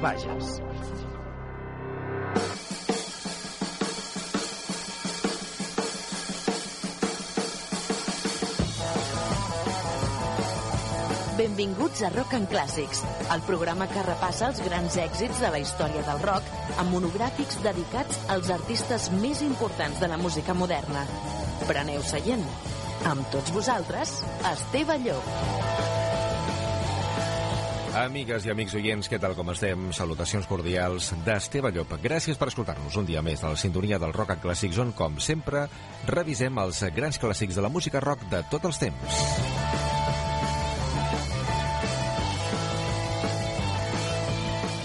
Bages. Benvinguts a Rock and Clàssics, el programa que repassa els grans èxits de la història del rock amb monogràfics dedicats als artistes més importants de la música moderna. Preneu seient. Amb tots vosaltres, Esteve Llop. Amigues i amics oients, què tal com estem? Salutacions cordials d'Esteve Llop. Gràcies per escoltar-nos un dia més de la sintonia del Rock and Clàssics, on, com sempre, revisem els grans clàssics de la música rock de tots els temps.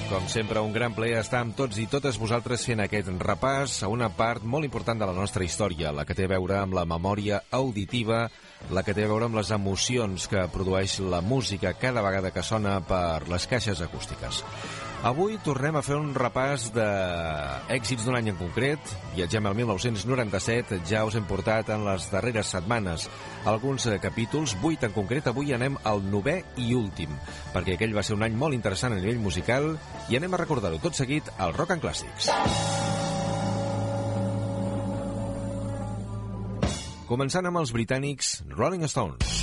Com sempre, un gran plaer estar amb tots i totes vosaltres fent aquest repàs a una part molt important de la nostra història, la que té a veure amb la memòria auditiva, la que té a veure amb les emocions que produeix la música cada vegada que sona per les caixes acústiques. Avui tornem a fer un repàs d'èxits d'un any en concret. Viatgem al 1997, ja us hem portat en les darreres setmanes alguns eh, capítols, vuit en concret. Avui anem al novè i últim, perquè aquell va ser un any molt interessant a nivell musical i anem a recordar-ho tot seguit al Rock and Clàssics. Començant amb els britànics Rolling Stones,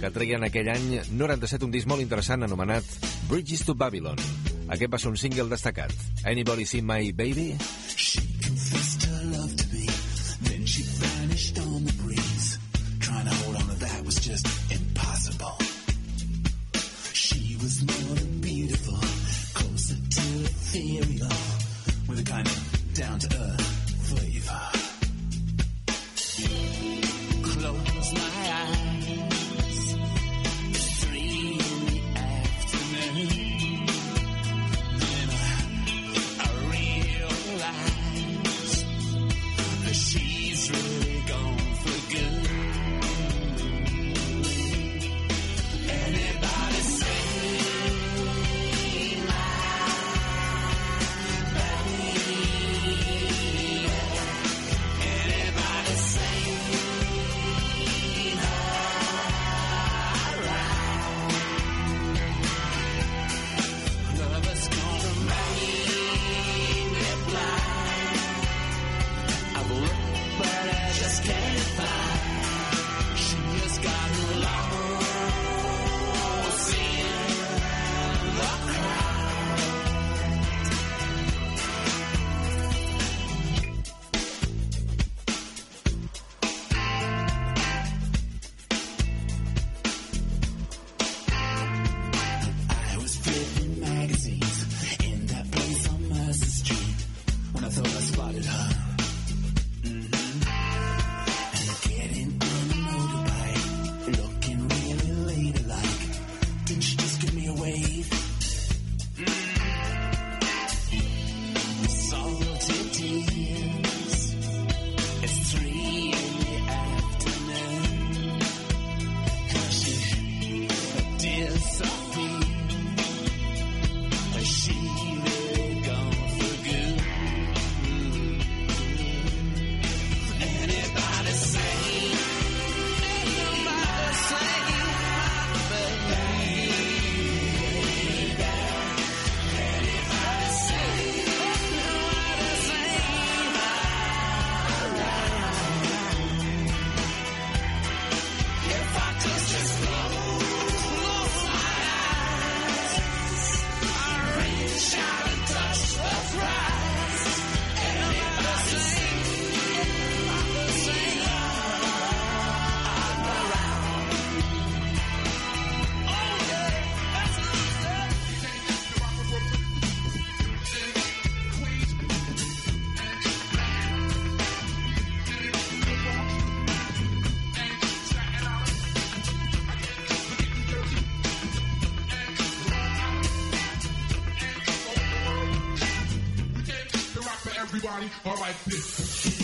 que treien aquell any 97 un disc molt interessant anomenat Bridges to Babylon. Aquest va ser un single destacat. Anybody see my baby? She confessed her love to me, then she vanished on the breeze. Trying to hold on to that was just impossible. She was more than beautiful, closer to ethereal, with a kind of down to earth everybody. All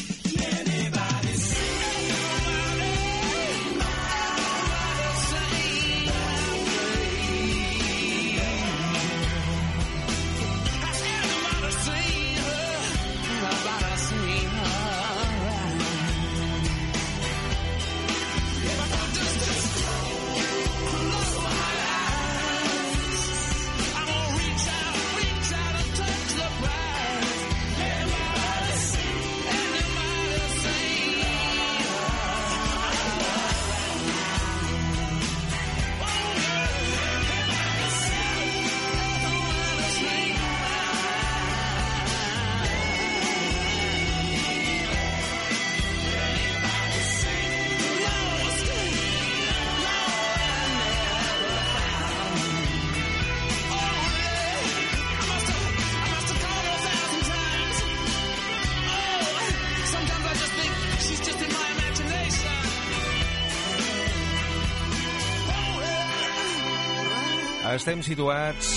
Estem situats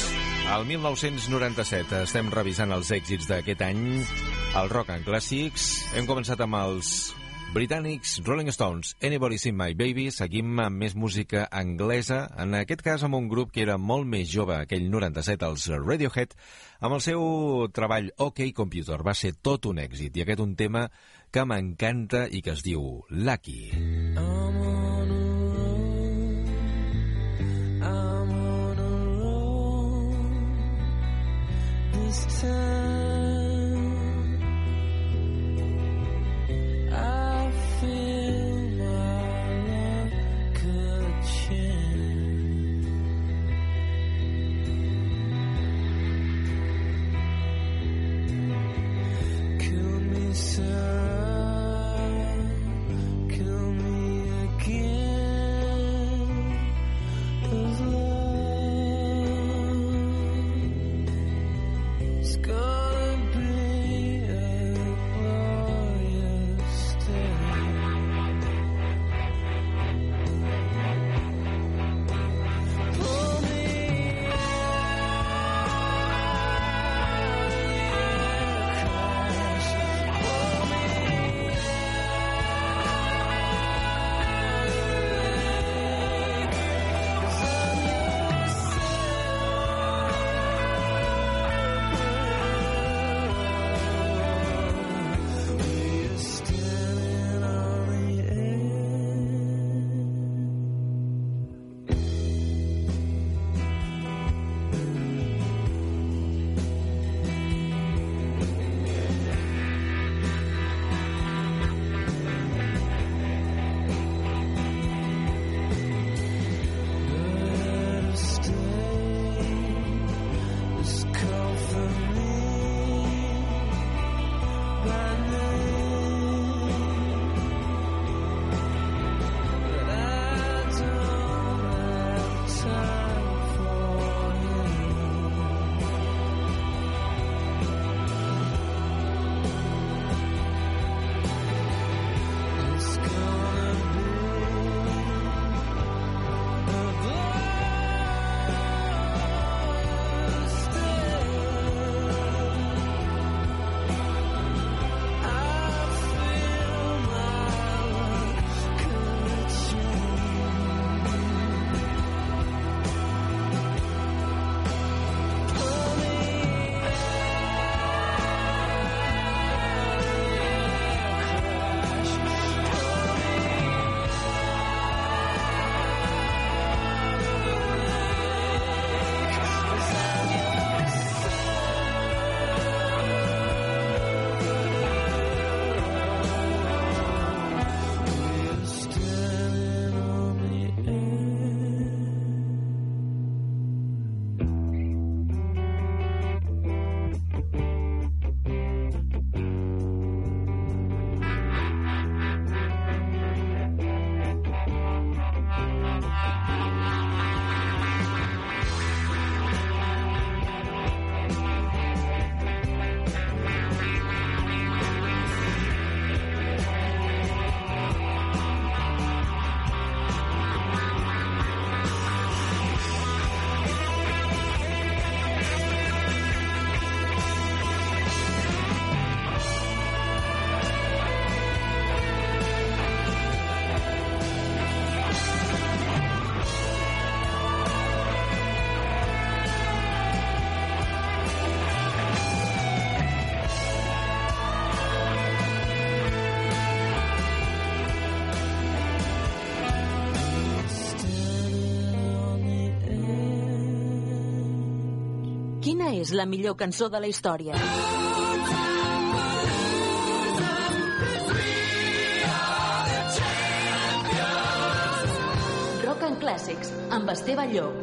al 1997. Estem revisant els èxits d'aquest any, el Rock and Classics. Hem començat amb els britànics Rolling Stones, Anybody Seen My Baby. Seguim amb més música anglesa, en aquest cas amb un grup que era molt més jove, aquell 97, els Radiohead, amb el seu treball OK Computer. Va ser tot un èxit, i aquest un tema que m'encanta i que es diu Lucky. I'm És la millor cançó de la història? Rock and Classics, amb Esteve Llop.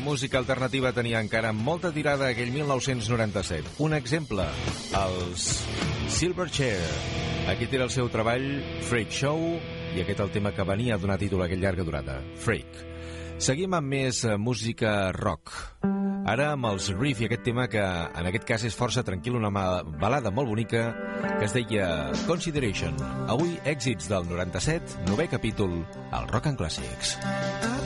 música alternativa tenia encara molta tirada aquell 1997. Un exemple, els Silverchair. Aquí té el seu treball Freak Show i aquest el tema que venia a donar títol a aquella llarga durada, Freak. Seguim amb més eh, música rock. Ara amb els Riff i aquest tema que en aquest cas és força tranquil, una balada molt bonica que es deia Consideration. Avui èxits del 97, novè capítol al Rock and Classics. Ah.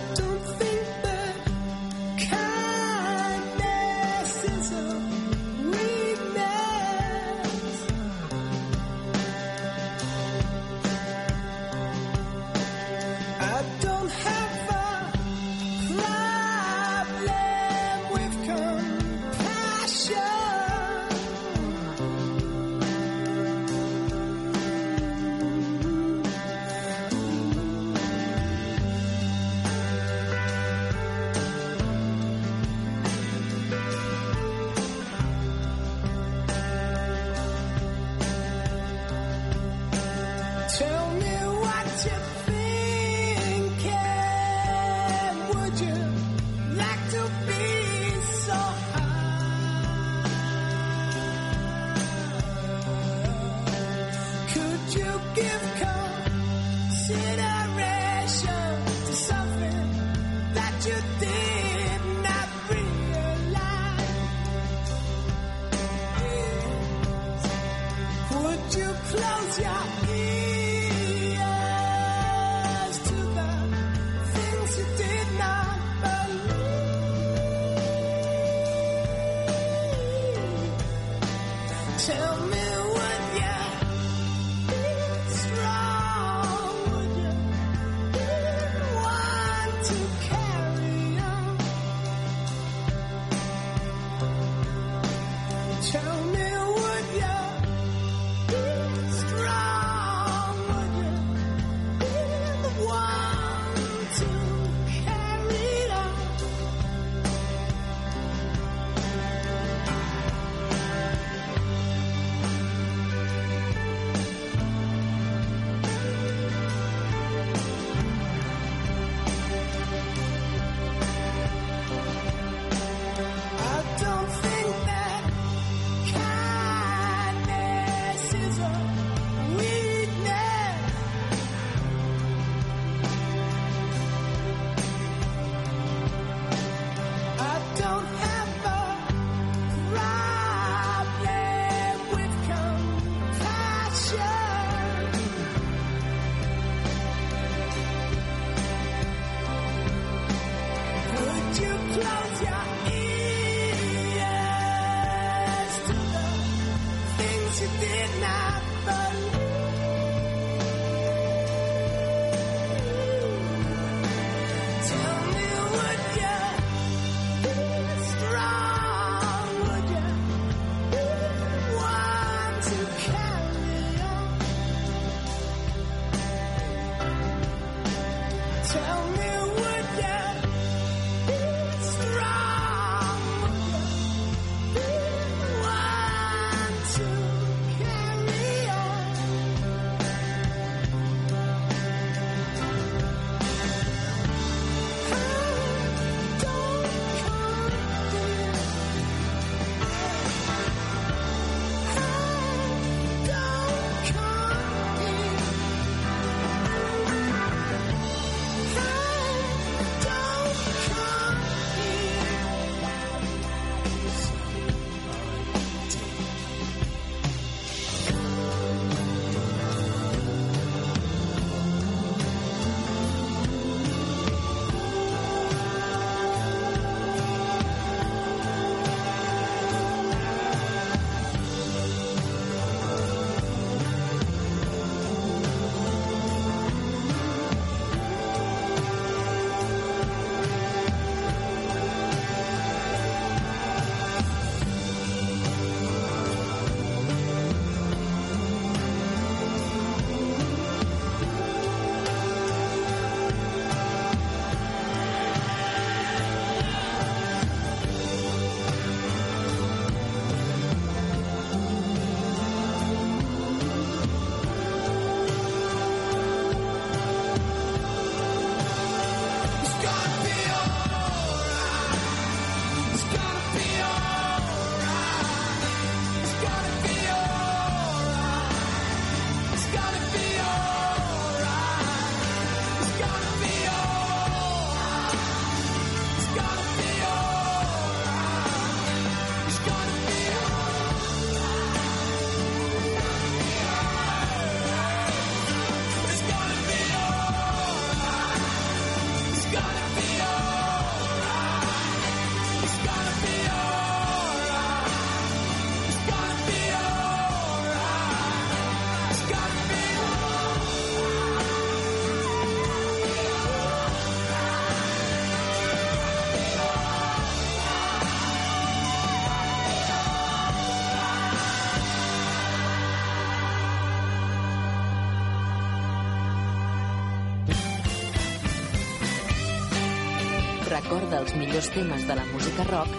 recorda els millors temes de la música rock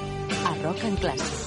a Rock en Clàssic.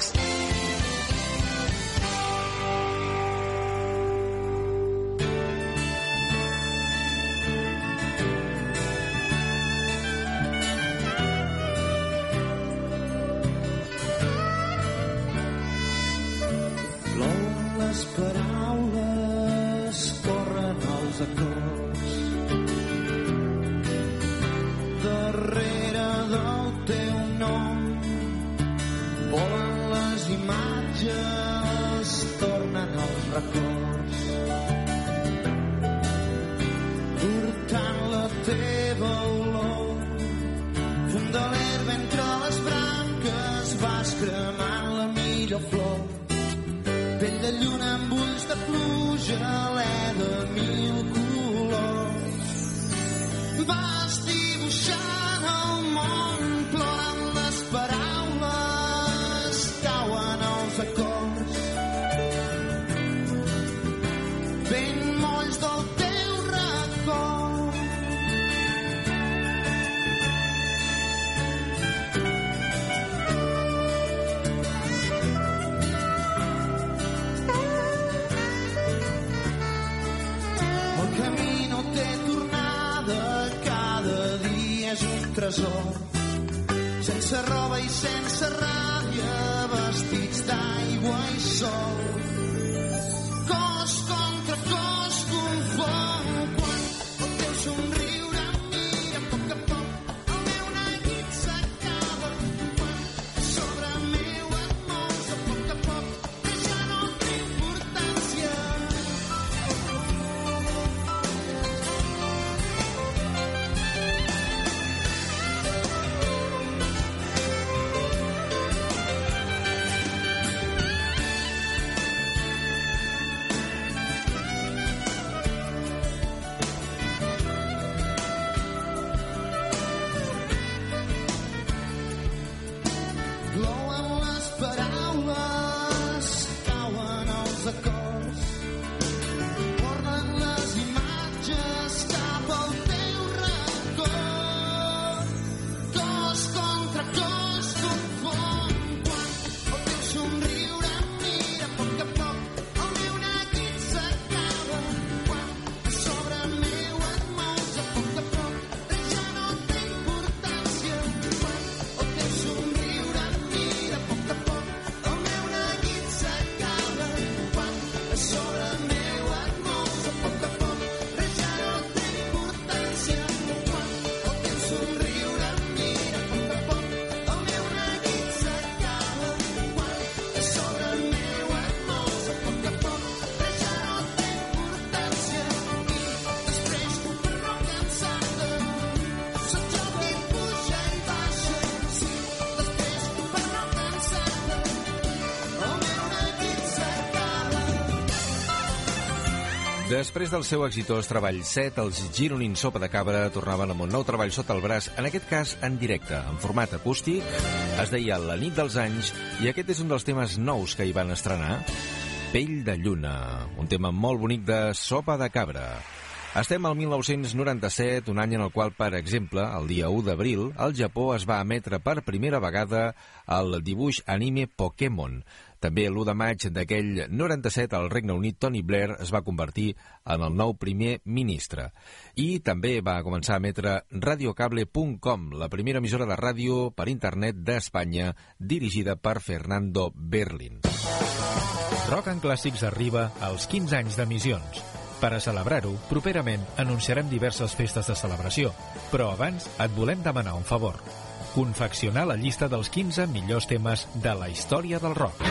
Després del seu exitós treball 7, els Gironins Sopa de Cabra tornaven amb un nou treball sota el braç, en aquest cas en directe, en format acústic. Es deia La nit dels anys i aquest és un dels temes nous que hi van estrenar. Pell de lluna, un tema molt bonic de Sopa de Cabra. Estem al 1997, un any en el qual, per exemple, el dia 1 d'abril, al Japó es va emetre per primera vegada el dibuix anime Pokémon. També l'1 de maig d'aquell 97 al Regne Unit, Tony Blair es va convertir en el nou primer ministre. I també va començar a emetre radiocable.com, la primera emissora de ràdio per internet d'Espanya, dirigida per Fernando Berlin. Rock and Clàssics arriba als 15 anys d'emissions. Per a celebrar-ho, properament anunciarem diverses festes de celebració, però abans et volem demanar un favor. Confeccionar la llista dels 15 millors temes de la història del rock.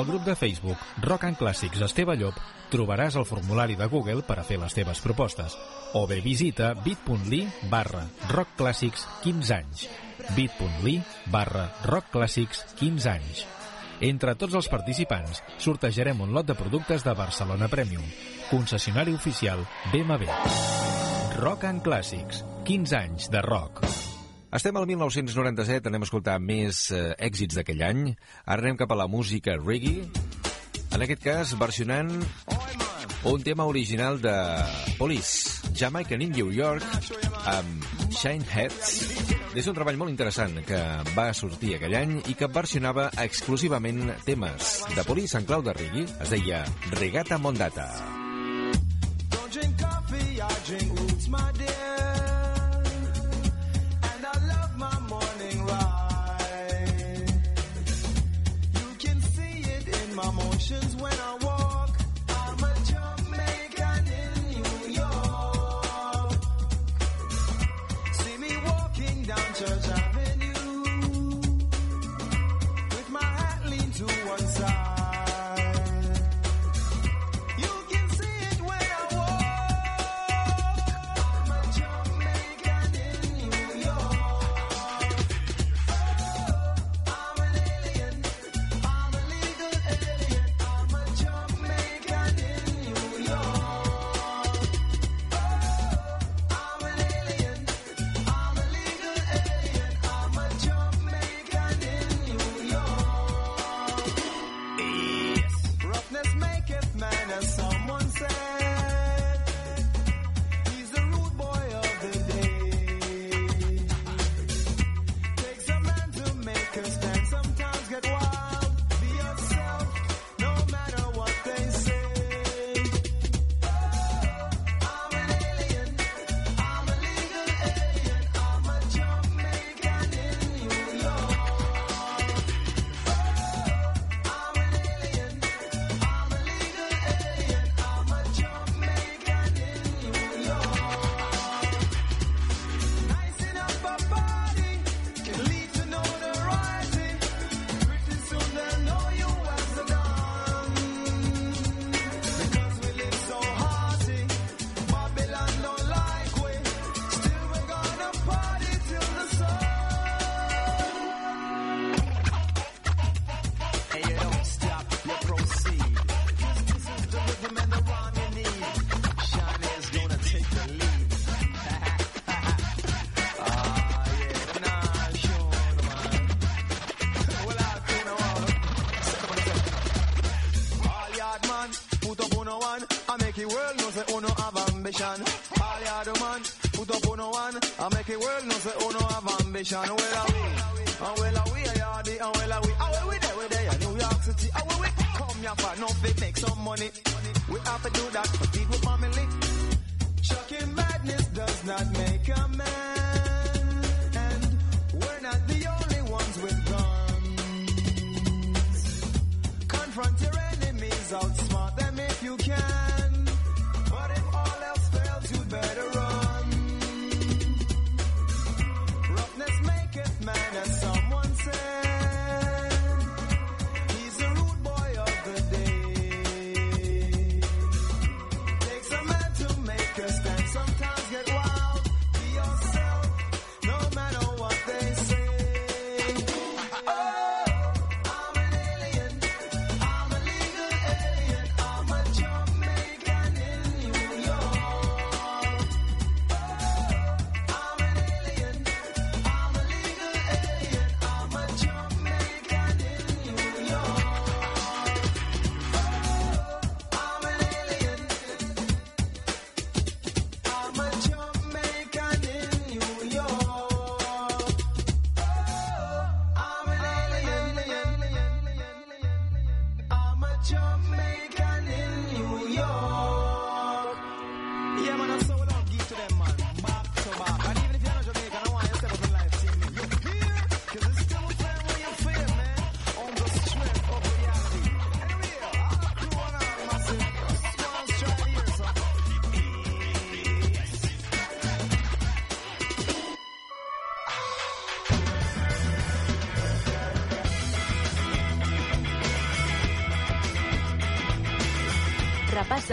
Al grup de Facebook Rock and Clàssics Esteve Llop trobaràs el formulari de Google per a fer les teves propostes. O bé visita bit.ly barra rockclàssics 15 anys. bit.ly barra rockclàssics 15 anys. Entre tots els participants sortejarem un lot de productes de Barcelona Premium. Concessionari oficial BMW Rock and Clàssics 15 anys de rock Estem al 1997, anem a escoltar més eh, èxits d'aquell any. Ara anem cap a la música reggae, en aquest cas versionant un tema original de Police, Jamaica in New York, amb Shine Heads. És un treball molt interessant que va sortir aquell any i que versionava exclusivament temes de Police en clau de reggae. Es deia Regata Mondata. Don't drink coffee, I drink roots, my dear.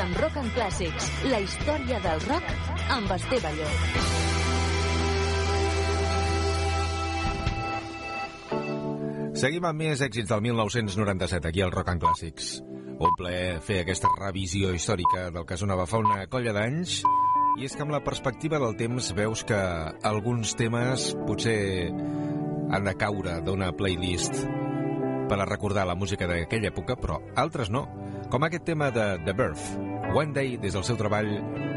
Amb Rock and Clàssics, la història del rock amb Esteve Llop. Seguim amb més èxits del 1997 aquí al Rock and Clàssics. Un plaer fer aquesta revisió històrica del que sonava fa una colla d'anys i és que amb la perspectiva del temps veus que alguns temes potser han de caure d'una playlist per a recordar la música d'aquella època, però altres no, com aquest tema de The Birth, One Day des del seu treball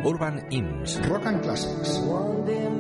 Urban Hymns. Rock and Classics. One day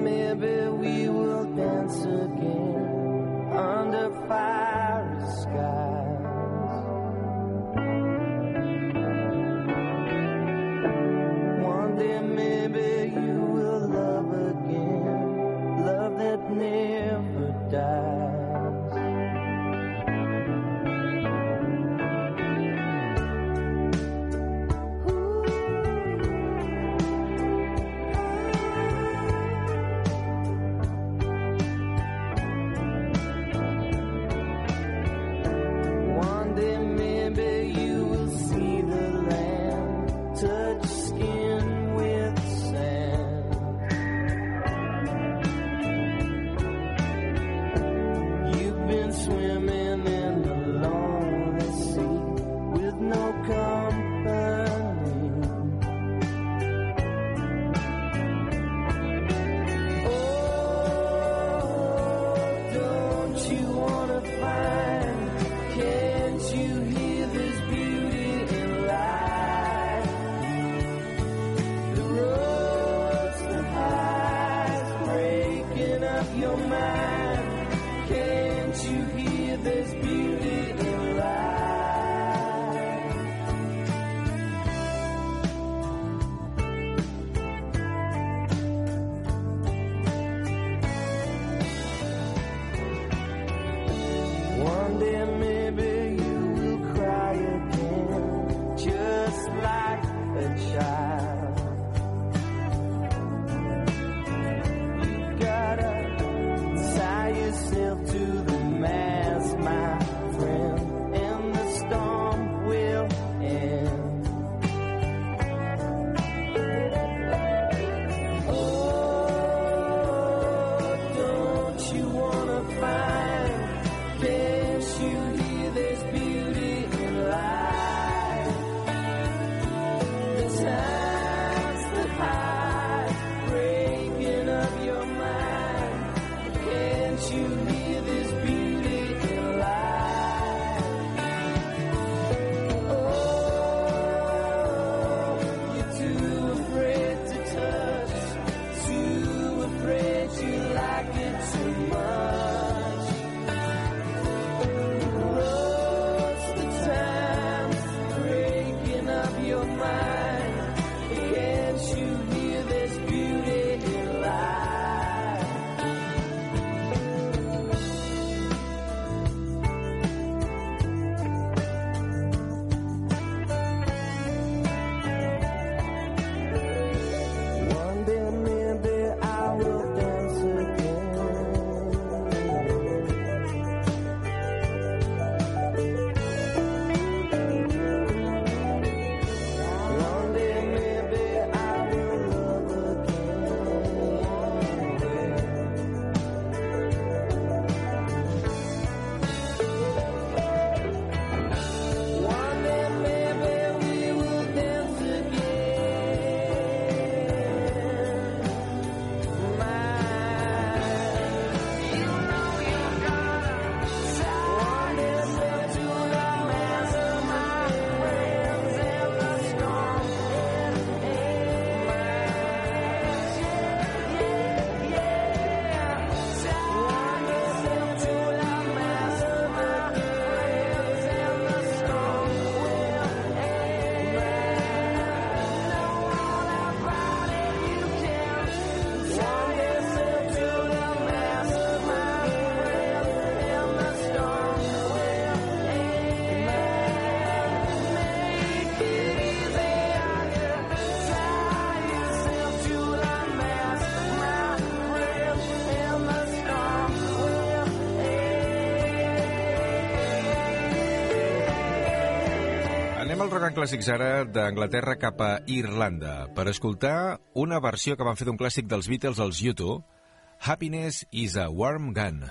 Clàssics ara d'Anglaterra cap a Irlanda per escoltar una versió que van fer d'un clàssic dels Beatles als YouTube, Happiness is a Warm Gun.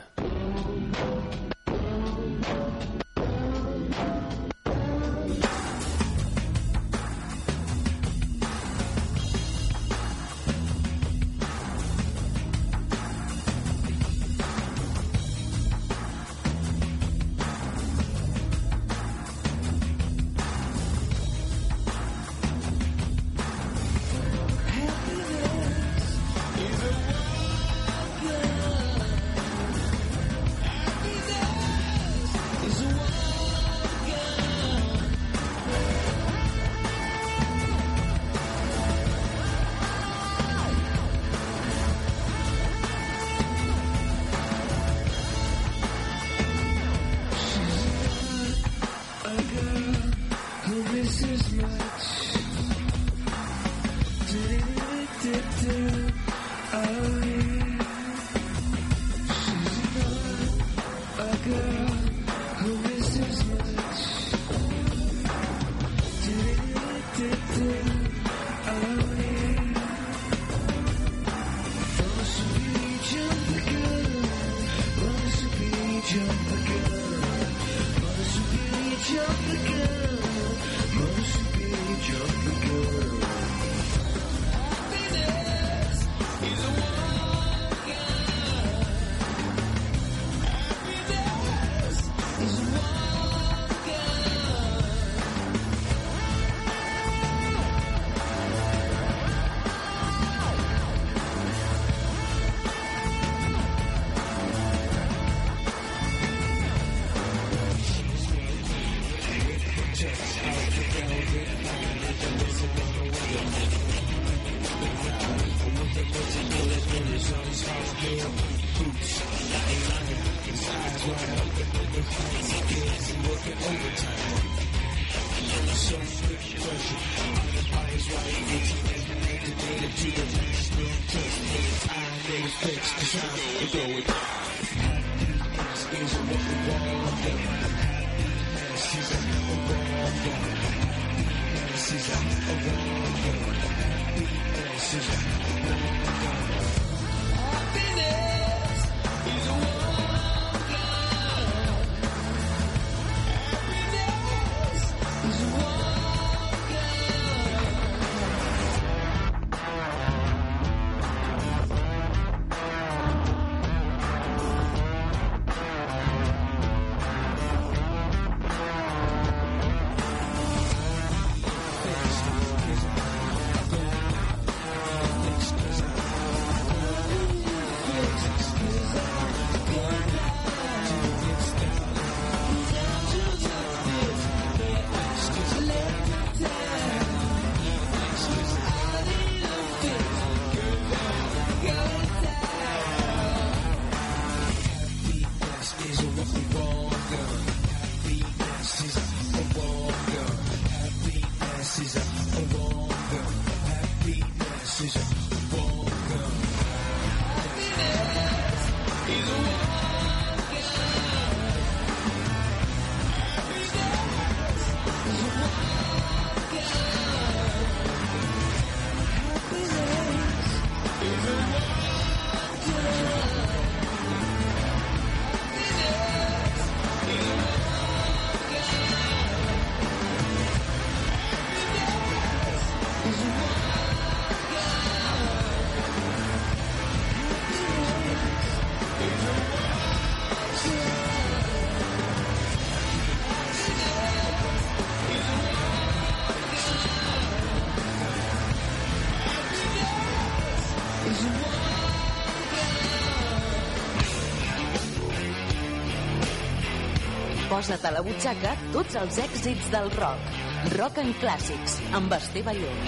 Posa't a la butxaca tots els èxits del rock. Rock en clàssics, amb Esteve Llop.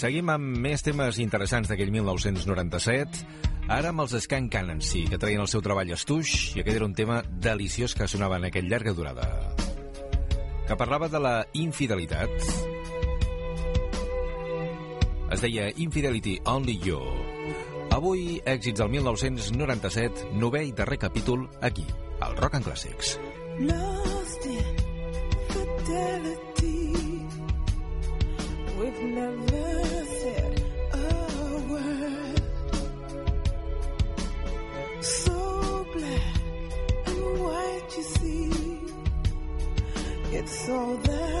Seguim amb més temes interessants d'aquell 1997, ara amb els Scan Canancy, que traien el seu treball estuix, i aquest era un tema deliciós que sonava en aquell llarga durada, que parlava de la infidelitat. Es deia Infidelity Only You. Avui, èxits del 1997, novè i darrer capítol, aquí, al Rock and Classics. Lost in fidelity We've never said a word So black and white you see It's all there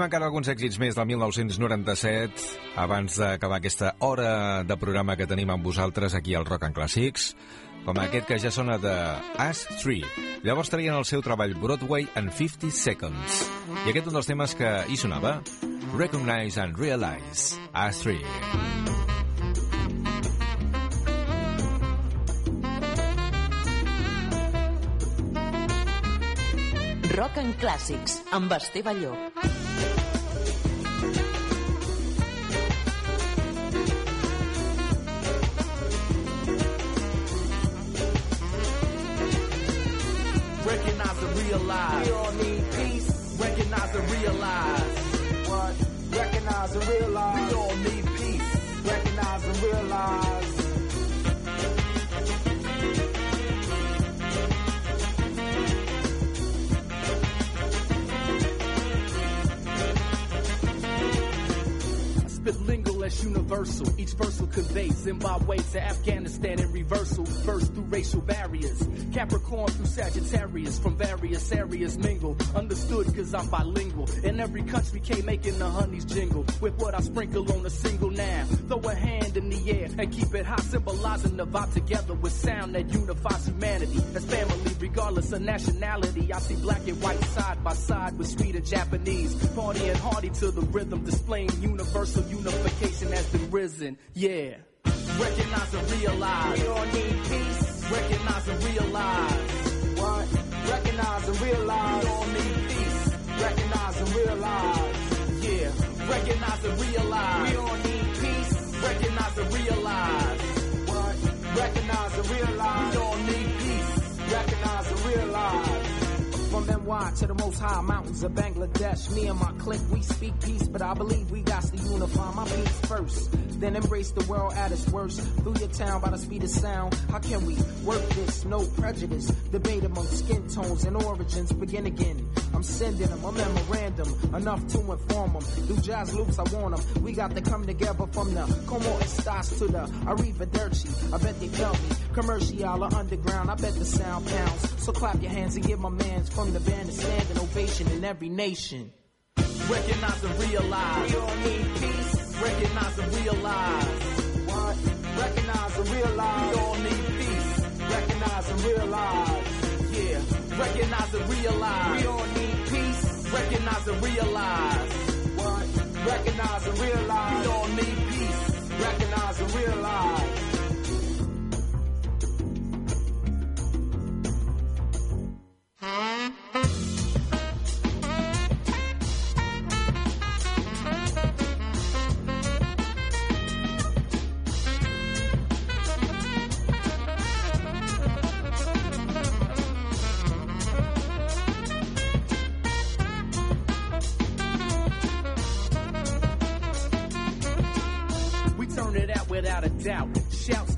Tenim encara alguns èxits més del 1997 abans d'acabar aquesta hora de programa que tenim amb vosaltres aquí al Rock and Classics com aquest que ja sona de As 3. Llavors traien el seu treball Broadway en 50 Seconds. I aquest un dels temes que hi sonava, Recognize and Realize, As 3. Rock and Clàssics, amb Esteve Llop. Zimbabwe to Afghanistan in reversal. First through racial. Capricorn through Sagittarius. From various areas mingle. Understood cause I'm bilingual. In every country came making the honeys jingle. With what I sprinkle on a single now. Throw a hand in the air and keep it high. Symbolizing the vibe together with sound that unifies humanity. As family regardless of nationality. I see black and white side by side with sweet and Japanese. Party and hardy to the rhythm. Displaying universal unification has been risen. Yeah. Recognize and realize. We all need peace. Recognize and realize. What? Recognize and realize. We all need peace. Recognize and realize. Yeah. Recognize and realize. We all need peace. Recognize and realize. What? Recognize and realize. We all need peace. Recognize and realize. From To the most high mountains of Bangladesh, me and my clique, we speak peace, but I believe we got to unify my peace first. Then embrace the world at its worst. Through your town by the speed of sound. How can we work this? No prejudice. Debate among skin tones and origins. Begin again. I'm sending them a memorandum, enough to inform them. Do jazz loops, I want them. We got to come together from the Como Estas to the Arrivederci. I bet they felt me. Commercial or underground, I bet the sound pounds. So clap your hands and give my mans from the band a standing ovation in every nation. Recognize and realize. We all need peace. Recognize and realize. What? Recognize and realize. We all need peace. Recognize and realize. Yeah. Recognize and realize. We all need peace. Recognize and realize. What? Recognize and realize. We all need peace. Recognize and realize. We doubt.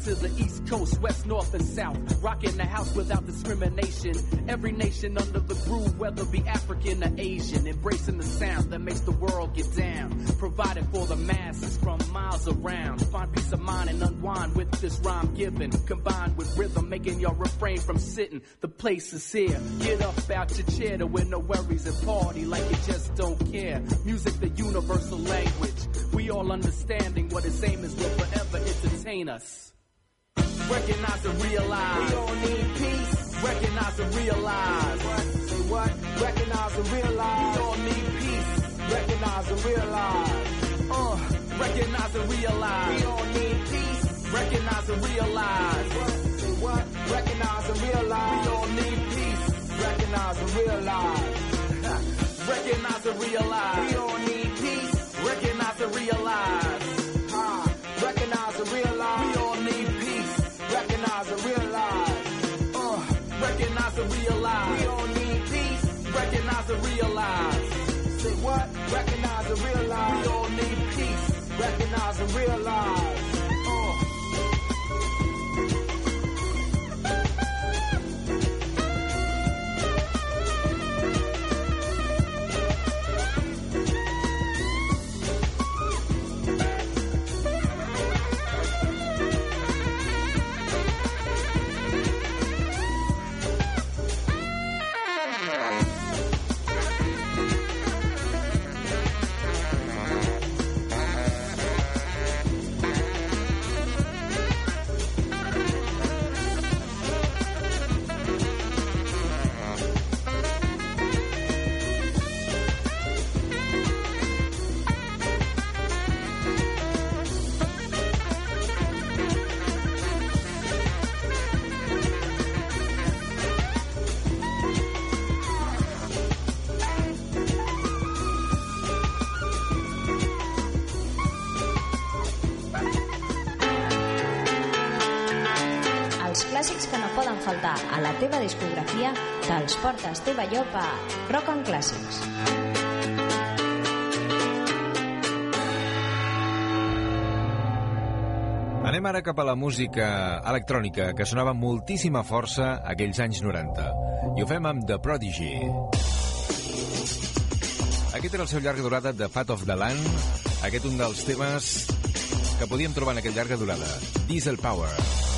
To the East Coast, West, North, and South. Rocking the house without discrimination. Every nation under the groove, whether be African or Asian. Embracing the sound that makes the world get down. Provided for the masses from miles around. Find peace of mind and unwind with this rhyme given. Combined with rhythm, making your refrain from sitting. The place is here. Get up out your chair to win no worries and party like you just don't care. Music, the universal language. We all understanding what its aim is will forever entertain us. Recognize and realize. We all need peace. Recognize and realize. What? Say what? Recognize and realize. We all need peace. Recognize and realize. Uh, recognize and realize. We all need peace. Recognize and realize. What? Say what? Recognize and realize. We all need peace. Recognize and realize. Recognize and realize. We all need peace. Recognize and realize. Realize. Que no poden faltar a la teva discografia te'ls porta Esteve Llop a Rock and Clàssics. Anem ara cap a la música electrònica que sonava moltíssima força aquells anys 90. I ho fem amb The Prodigy. Aquest era el seu llarga durada de Fat of the Land. Aquest un dels temes que podíem trobar en aquell llarga durada. Diesel Power. Yo,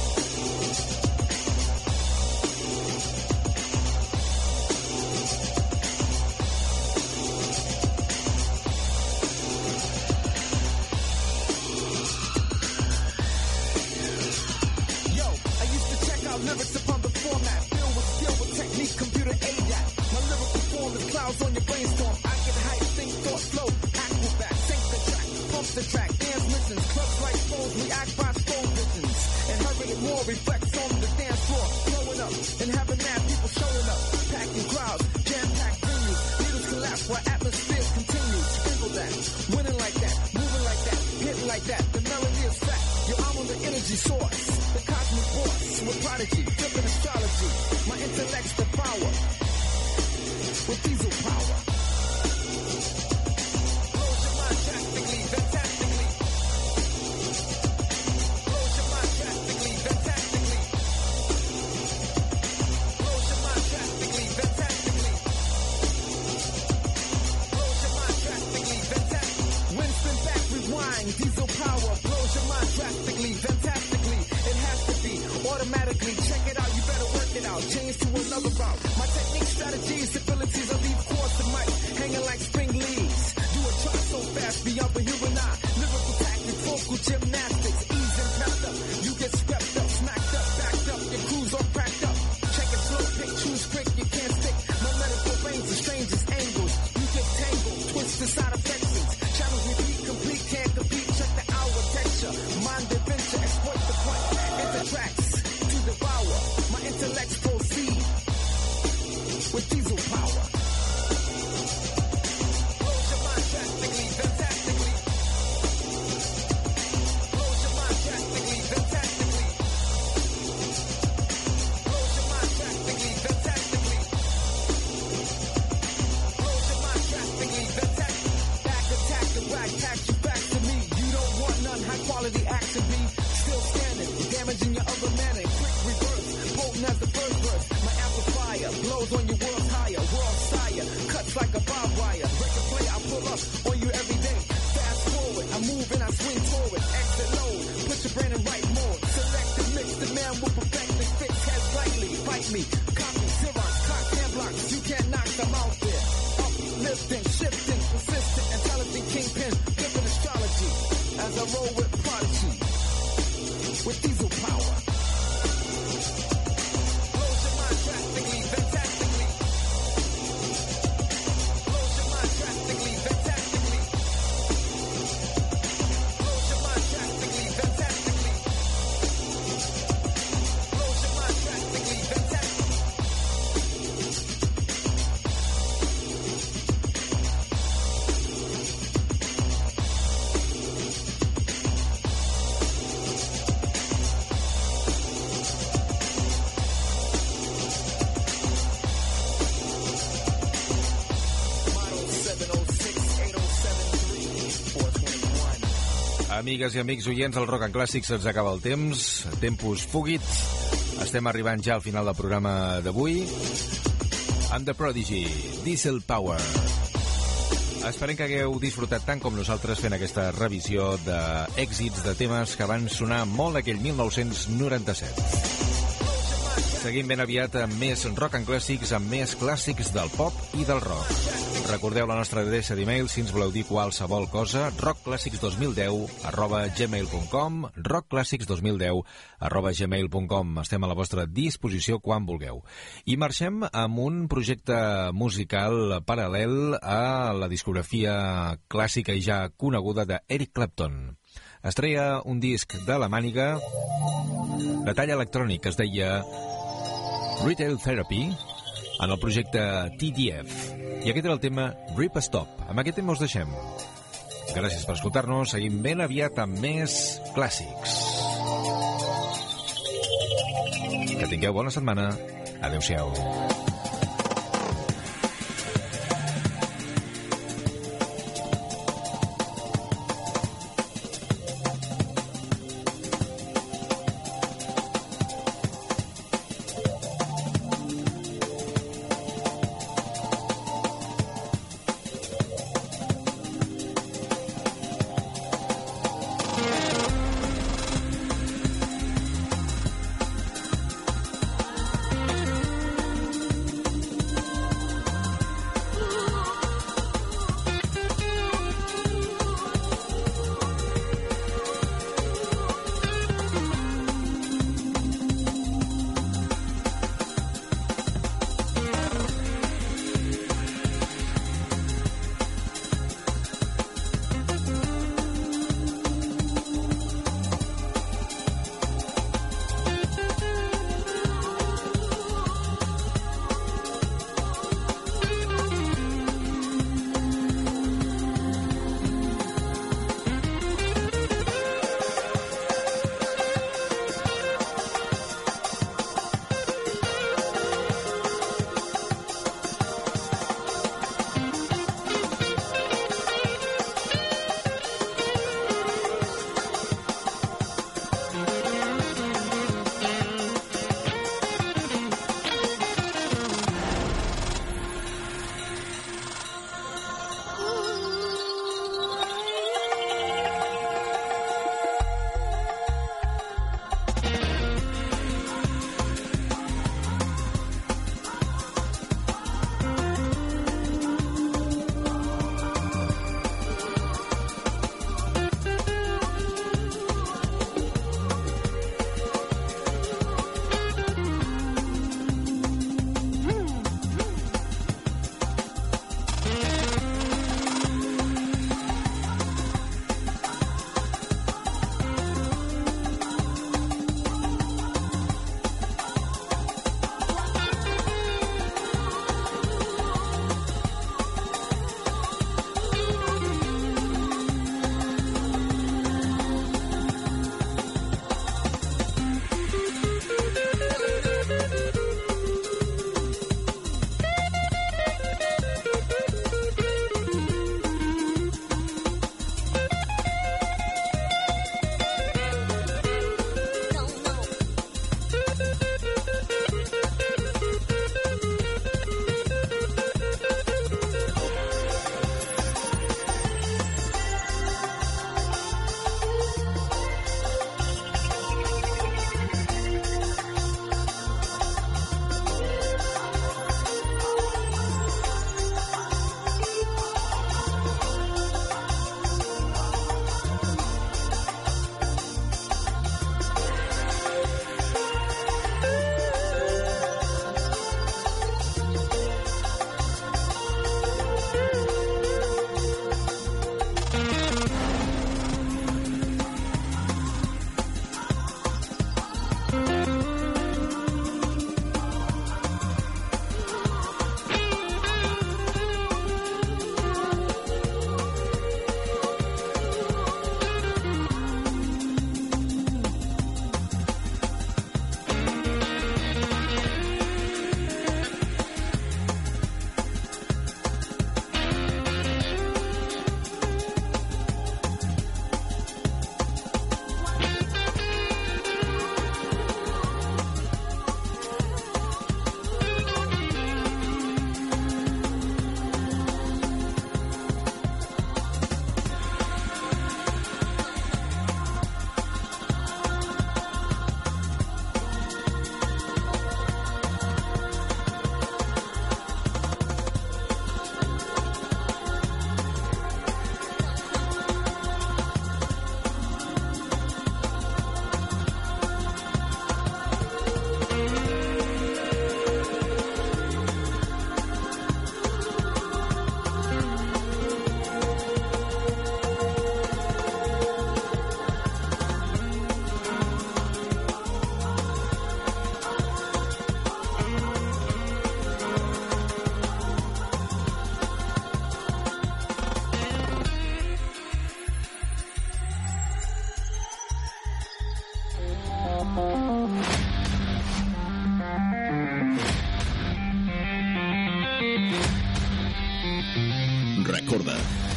Amigues i amics oients del Rock and Clàssics, se'ns acaba el temps. Tempus fugit. Estem arribant ja al final del programa d'avui. Amb The Prodigy, Diesel Power. Esperem que hagueu disfrutat tant com nosaltres fent aquesta revisió d'èxits de temes que van sonar molt aquell 1997. Seguim ben aviat amb més rock and clàssics, amb més clàssics del pop i del rock. Recordeu la nostra adreça d'e-mail si ens voleu dir qualsevol cosa, rockclàssics2010 arroba gmail.com rockclàssics2010 arroba gmail.com Estem a la vostra disposició quan vulgueu. I marxem amb un projecte musical paral·lel a la discografia clàssica i ja coneguda d'Eric Clapton. Es treia un disc de la màniga de tall electrònic que es deia Retail Therapy en el projecte TDF. I aquest era el tema Rip Stop. Amb aquest tema us deixem. Gràcies per escoltar-nos. Seguim ben aviat amb més clàssics. Que tingueu bona setmana. Adéu-siau.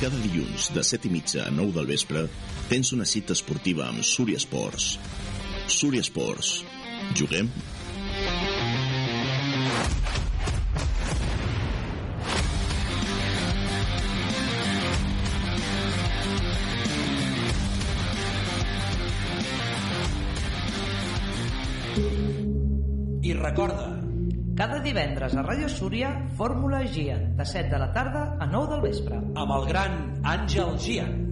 Cada dilluns de 7 i mitja a 9 del vespre tens una cita esportiva amb Súria Esports. Súria Esports. Juguem? I recorda, cada divendres a Ràdio Súria, Fórmula GIA, de 7 de la tarda 9 del vespre. Amb el gran Àngel Gian.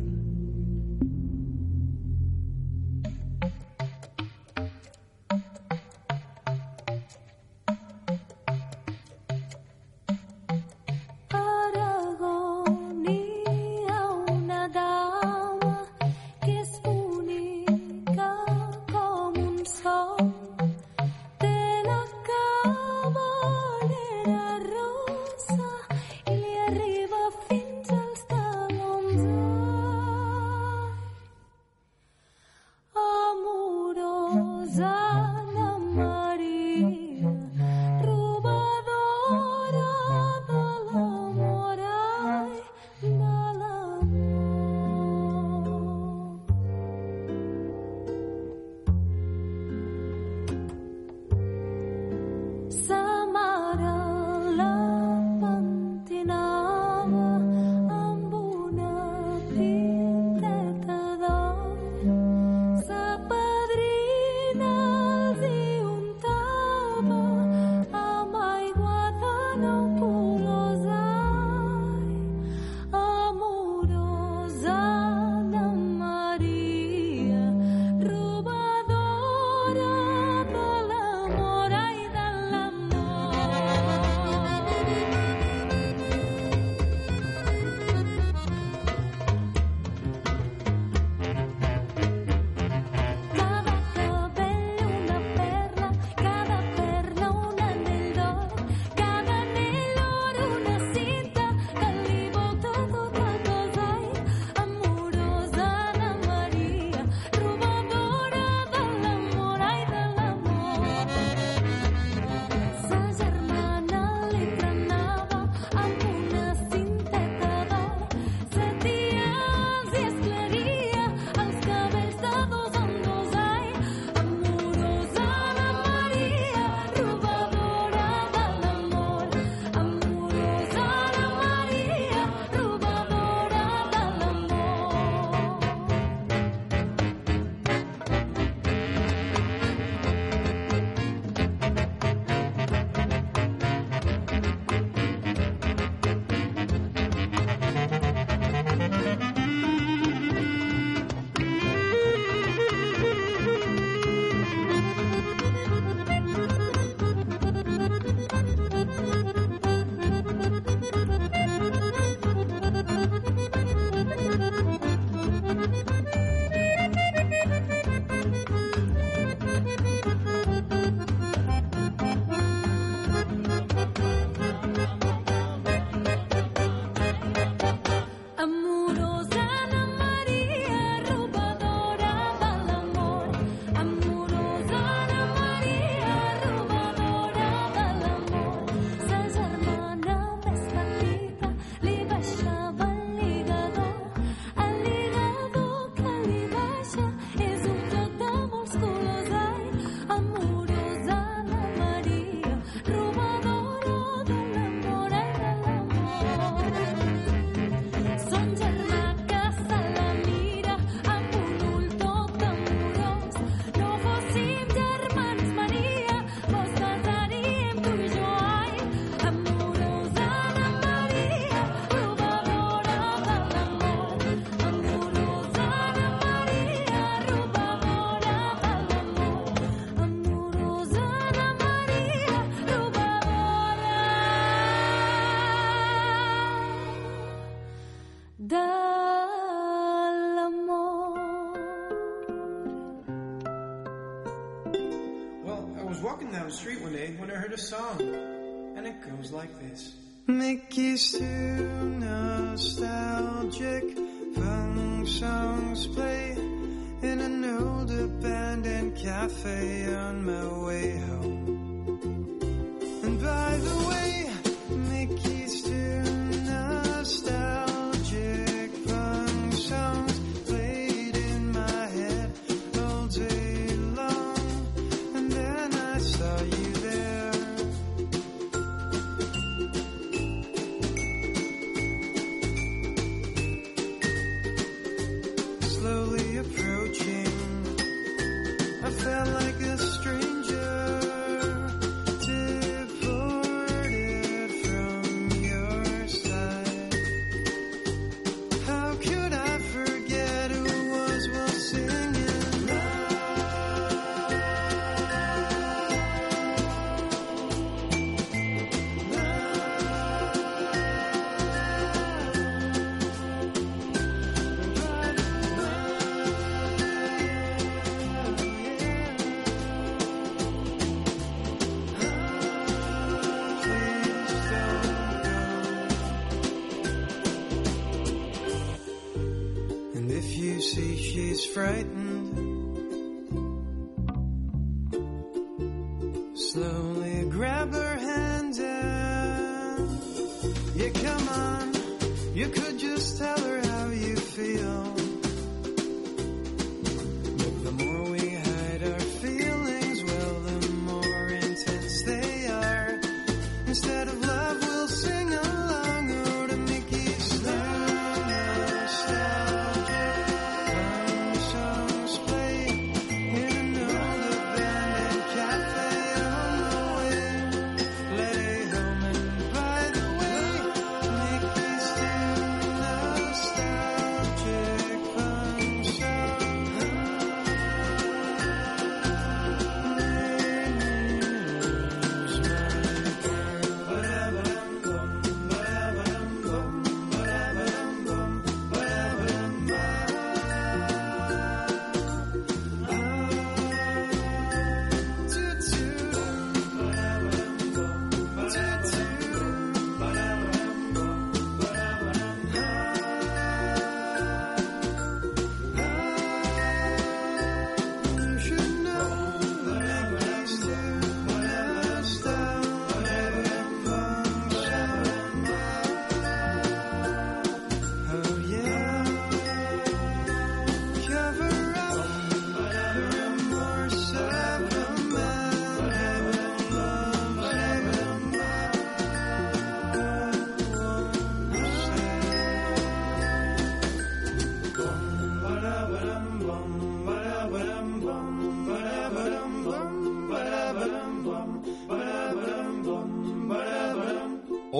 down the street one day when I heard a song, and it goes like this.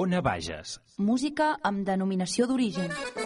Ona Bages. Música amb denominació d'origen.